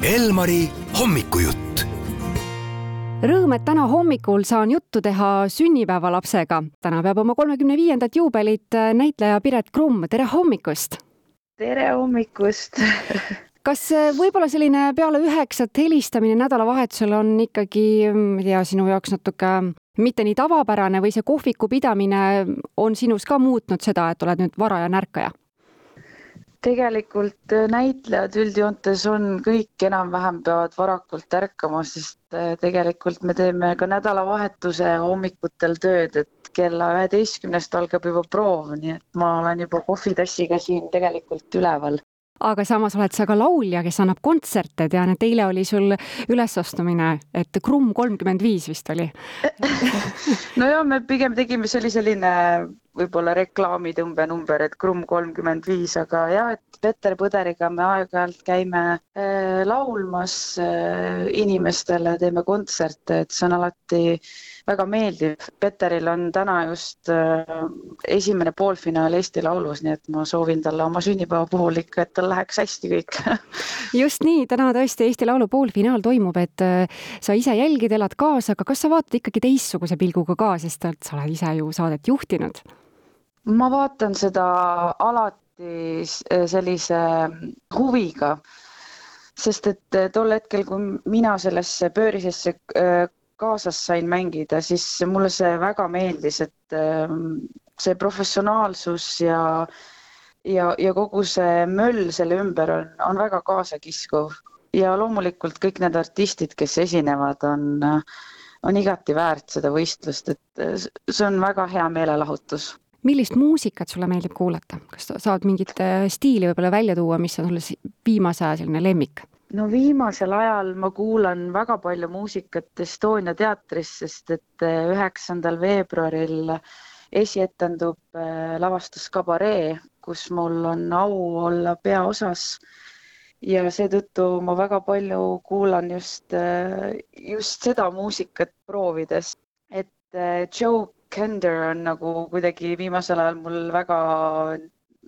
Elmari hommikujutt. Rõõm, et täna hommikul saan juttu teha sünnipäevalapsega. täna peab oma kolmekümne viiendat juubelit näitleja Piret Krumm, tere hommikust! tere hommikust kas võib-olla selline peale üheksat helistamine nädalavahetusel on ikkagi, ma ei tea, sinu jaoks natuke mitte nii tavapärane või see kohviku pidamine on sinus ka muutnud seda, et oled nüüd varaja ärkaja? Tegelikult äh, näitlejad üldjoontes on kõik enam-vähem peavad varakult ärkama, sest äh, tegelikult me teeme ka nädalavahetuse hommikutel tööd, et kella üheteistkümnest algab juba proov, nii et ma olen juba kohvitassiga siin tegelikult üleval. Aga samas oled sa ka laulja, kes annab kontserte, tean, et eile oli sul ülesastumine, et Krumm kolmkümmend viis vist oli. No ja me pigem tegime, see oli selline võib-olla reklaamitõmbenumber, et Krumm kolmkümmend viis, aga jah, et Peter Põderiga me aeg-ajalt käime äh, laulmas äh, inimestele, teeme kontserte, et see on alati väga meeldiv. Peteril on täna just äh, esimene poolfinaal Eesti Laulus, nii et ma soovin talle oma sünnipäeva puhul ikka, et tal läheks hästi kõik just nii, täna tõesti Eesti Laulu poolfinaal toimub, et äh, sa ise jälgid, elad kaasa, aga kas sa vaatad ikkagi teistsuguse pilguga ka, sest sa oled ise ju saadet juhtinud? Ma vaatan seda alati sellise huviga, sest et tol hetkel, kui mina sellesse pöörisesse äh, kaasas sain mängida, siis mulle see väga meeldis, et ähm, see professionaalsus ja ja, ja kogu see möll selle ümber on, on väga kaasakiskuv ja loomulikult kõik need artistid, kes esinevad, on, on igati väärt seda võistlust, et see on väga hea meelelahutus millist muusikat sulle meeldib kuulata, kas sa saad mingit äh, stiili võib-olla välja tuua, mis on sulle viimase aja selline lemmik? no viimasel ajal ma kuulan väga palju muusikat Estonia teatris, sest et äh, üheksandal veebruaril esietendub äh, lavastus Kabaree, kus mul on au olla peaosas. Ja seetõttu ma väga palju kuulan just, just seda muusikat proovides, et Joe Kender on nagu kuidagi viimasel ajal mul väga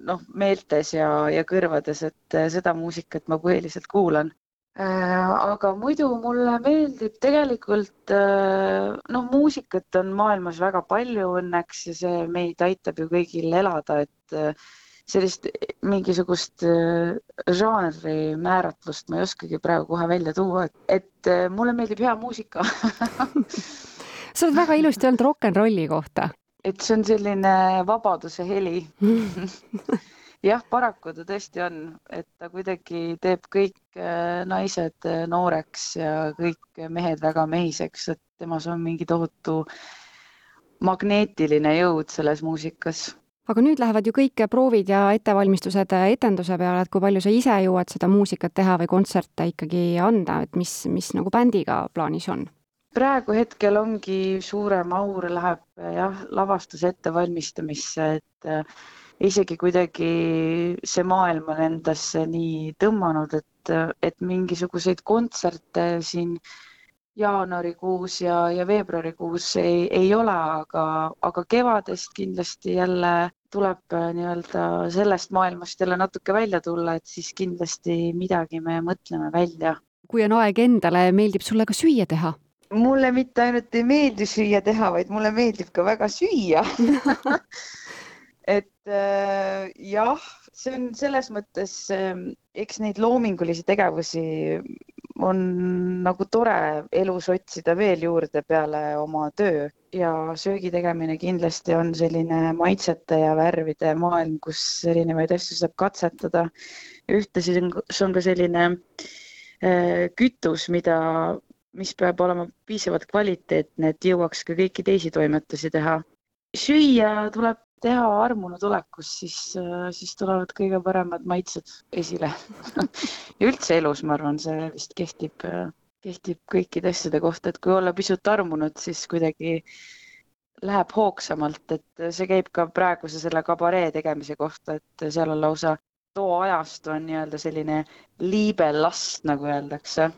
noh, meeltes ja, ja kõrvades, et seda muusikat ma põhiliselt kuulan. Äh, aga muidu mulle meeldib tegelikult äh, noh, muusikat on maailmas väga palju õnneks ja see meid aitab ju kõigil elada, et sellist mingisugust žanri määratlust ma ei oskagi praegu kohe välja tuua, et mulle meeldib hea muusika sa oled väga ilusti öelnud rock n rolli kohta. et see on selline vabaduse heli jah, paraku ta tõesti on, et ta kuidagi teeb kõik äh, naised äh, nooreks ja kõik mehed väga mehiseks, et temas on mingi tohutu magneetiline jõud selles muusikas aga nüüd lähevad ju kõik proovid ja ettevalmistused etenduse peale, et kui palju sa ise jõuad seda muusikat teha või kontserte ikkagi anda, et mis, mis nagu bändiga plaanis on? Praegu hetkel ongi suurem aur läheb jah, lavastuse ettevalmistamisse, et äh, isegi kuidagi see maailm on endasse nii tõmmanud, et, et mingisuguseid kontserte siin jaanuarikuus ja, ja veebruarikuus ei, ei ole, aga, aga kevadest kindlasti jälle tuleb äh, nii-öelda sellest maailmast jälle natuke välja tulla, et siis kindlasti midagi me mõtleme välja. kui on aeg endale, meeldib sulle ka süüa teha? Mulle mitte ainult ei meeldi süüa teha, vaid mulle meeldib ka väga süüa et äh, jah, see on selles mõttes äh,, eks neid loomingulisi tegevusi on nagu tore elus otsida veel juurde peale oma töö ja söögi tegemine kindlasti on selline maitsete ja värvide maailm, kus erinevaid asju saab katsetada. ühtlasi see on ka selline äh, kütus, mida mis peab olema piisavalt kvaliteetne, et jõuaks ka kõiki teisi toimetusi teha. süüa tuleb teha armunu tulekus, siis, siis tulevad kõige paremad maitsed esile ja üldse elus, ma arvan, see vist kehtib, kehtib kõikide asjade kohta, et kui olla pisut armunud, siis kuidagi läheb hoogsamalt, et see käib ka praeguse selle kabaree tegemise kohta, et seal on lausa too ajastu on nii-öelda selline liibelast, nagu öeldakse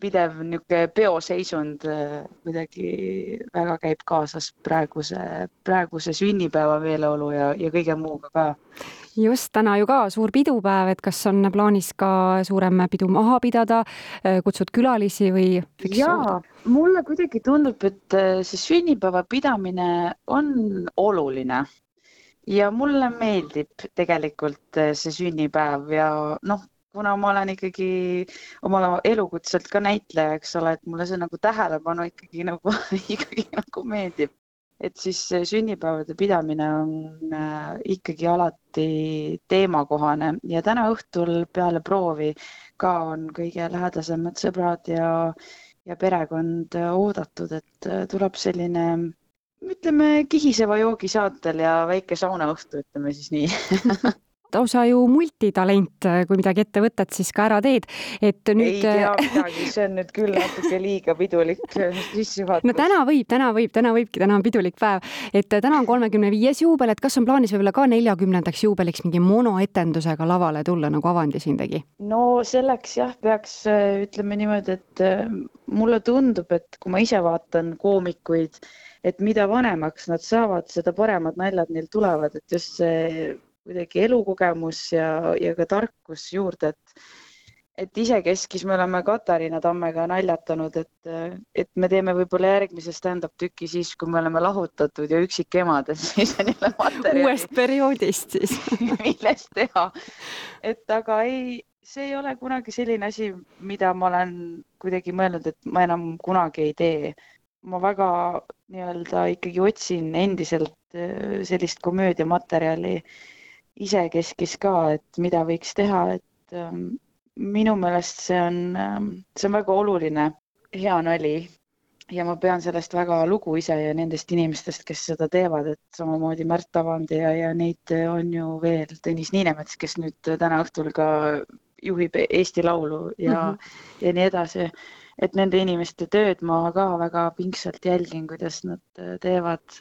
pidev niisugune peoseisund äh, kuidagi väga käib kaasas praeguse, praeguse sünnipäeva meeleolu ja, ja kõige muuga ka. just, täna ju ka suur pidupäev, et kas on plaanis ka suurem pidu maha pidada, äh, kutsud külalisi või? jaa, mulle kuidagi tundub, et äh, see sünnipäeva pidamine on oluline ja mulle meeldib tegelikult see sünnipäev ja noh kuna ma olen ikkagi oma elukutselt ka näitleja, eks ole, et mulle see nagu tähelepanu ikkagi nagu ikkagi nagu meeldib. et siis sünnipäevade pidamine on äh, ikkagi alati teemakohane ja täna õhtul peale proovi ka on kõige lähedasemad sõbrad ja, ja perekond oodatud, et äh, tuleb selline ütleme kihiseva joogi saatel ja väike saunaõhtu, ütleme siis nii lausa ju multitalent, kui midagi ette võtad, siis ka ära teed, et nüüd. ei tea midagi, see on nüüd küll natuke liiga pidulik sissejuhatus. no täna võib, täna võib, täna võibki, täna on pidulik päev, et täna on kolmekümne viies juubel, et kas on plaanis võib-olla ka neljakümnendaks juubeliks mingi monoetendusega lavale tulla, nagu Avandi siin tegi? no selleks jah, peaks ütleme niimoodi, et äh, mulle tundub, et kui ma ise vaatan koomikuid, et mida vanemaks nad saavad, seda paremad naljad neil tulevad, et just see kuidagi elukogemus ja, ja ka tarkus juurde, et et isekeskis me oleme Katariina Tammega naljatanud, et, et me teeme võib-olla järgmise stand-up tüki siis, kui me oleme lahutatud ja üksikemad, et siis on jälle materjali. uuest perioodist siis millest teha. et aga ei, see ei ole kunagi selline asi, mida ma olen kuidagi mõelnud, et ma enam kunagi ei tee. ma väga nii-öelda ikkagi otsin endiselt äh, sellist komöödiamaterjali isekeskis ka, et mida võiks teha, et ähm, minu meelest see on, ähm, see on väga oluline, hea nali ja ma pean sellest väga lugu ise ja nendest inimestest, kes seda teevad, et samamoodi Märt Avand ja, ja neid on ju veel, Tõnis Niinemets, kes nüüd täna õhtul ka juhib Eesti Laulu ja mm, -hmm. ja nii edasi. et nende inimeste tööd ma ka väga pingsalt jälgin, kuidas nad teevad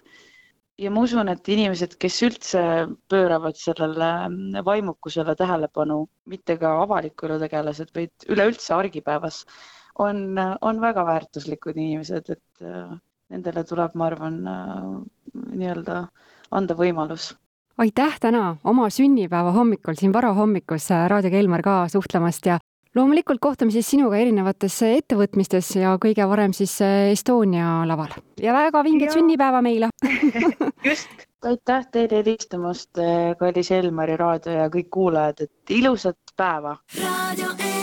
ja ma usun, et inimesed, kes üldse pööravad sellele vaimukusele tähelepanu, mitte ka avaliku elu tegelased, vaid üleüldse argipäevas, on, on väga väärtuslikud inimesed, et äh, nendele tuleb, ma arvan, äh, nii-öelda anda võimalus. Aitäh täna oma sünnipäeva hommikul siin varahommikus Raadio Kelmar ka suhtlemast ja loomulikult kohtume siis sinuga erinevates ettevõtmistes ja kõige varem siis eh, Estonia laval. ja väga vinget sünnipäeva meile just, aitäh teile helistamast, eh, kallis Elmari raadio ja kõik kuulajad, et ilusat päeva. raadio E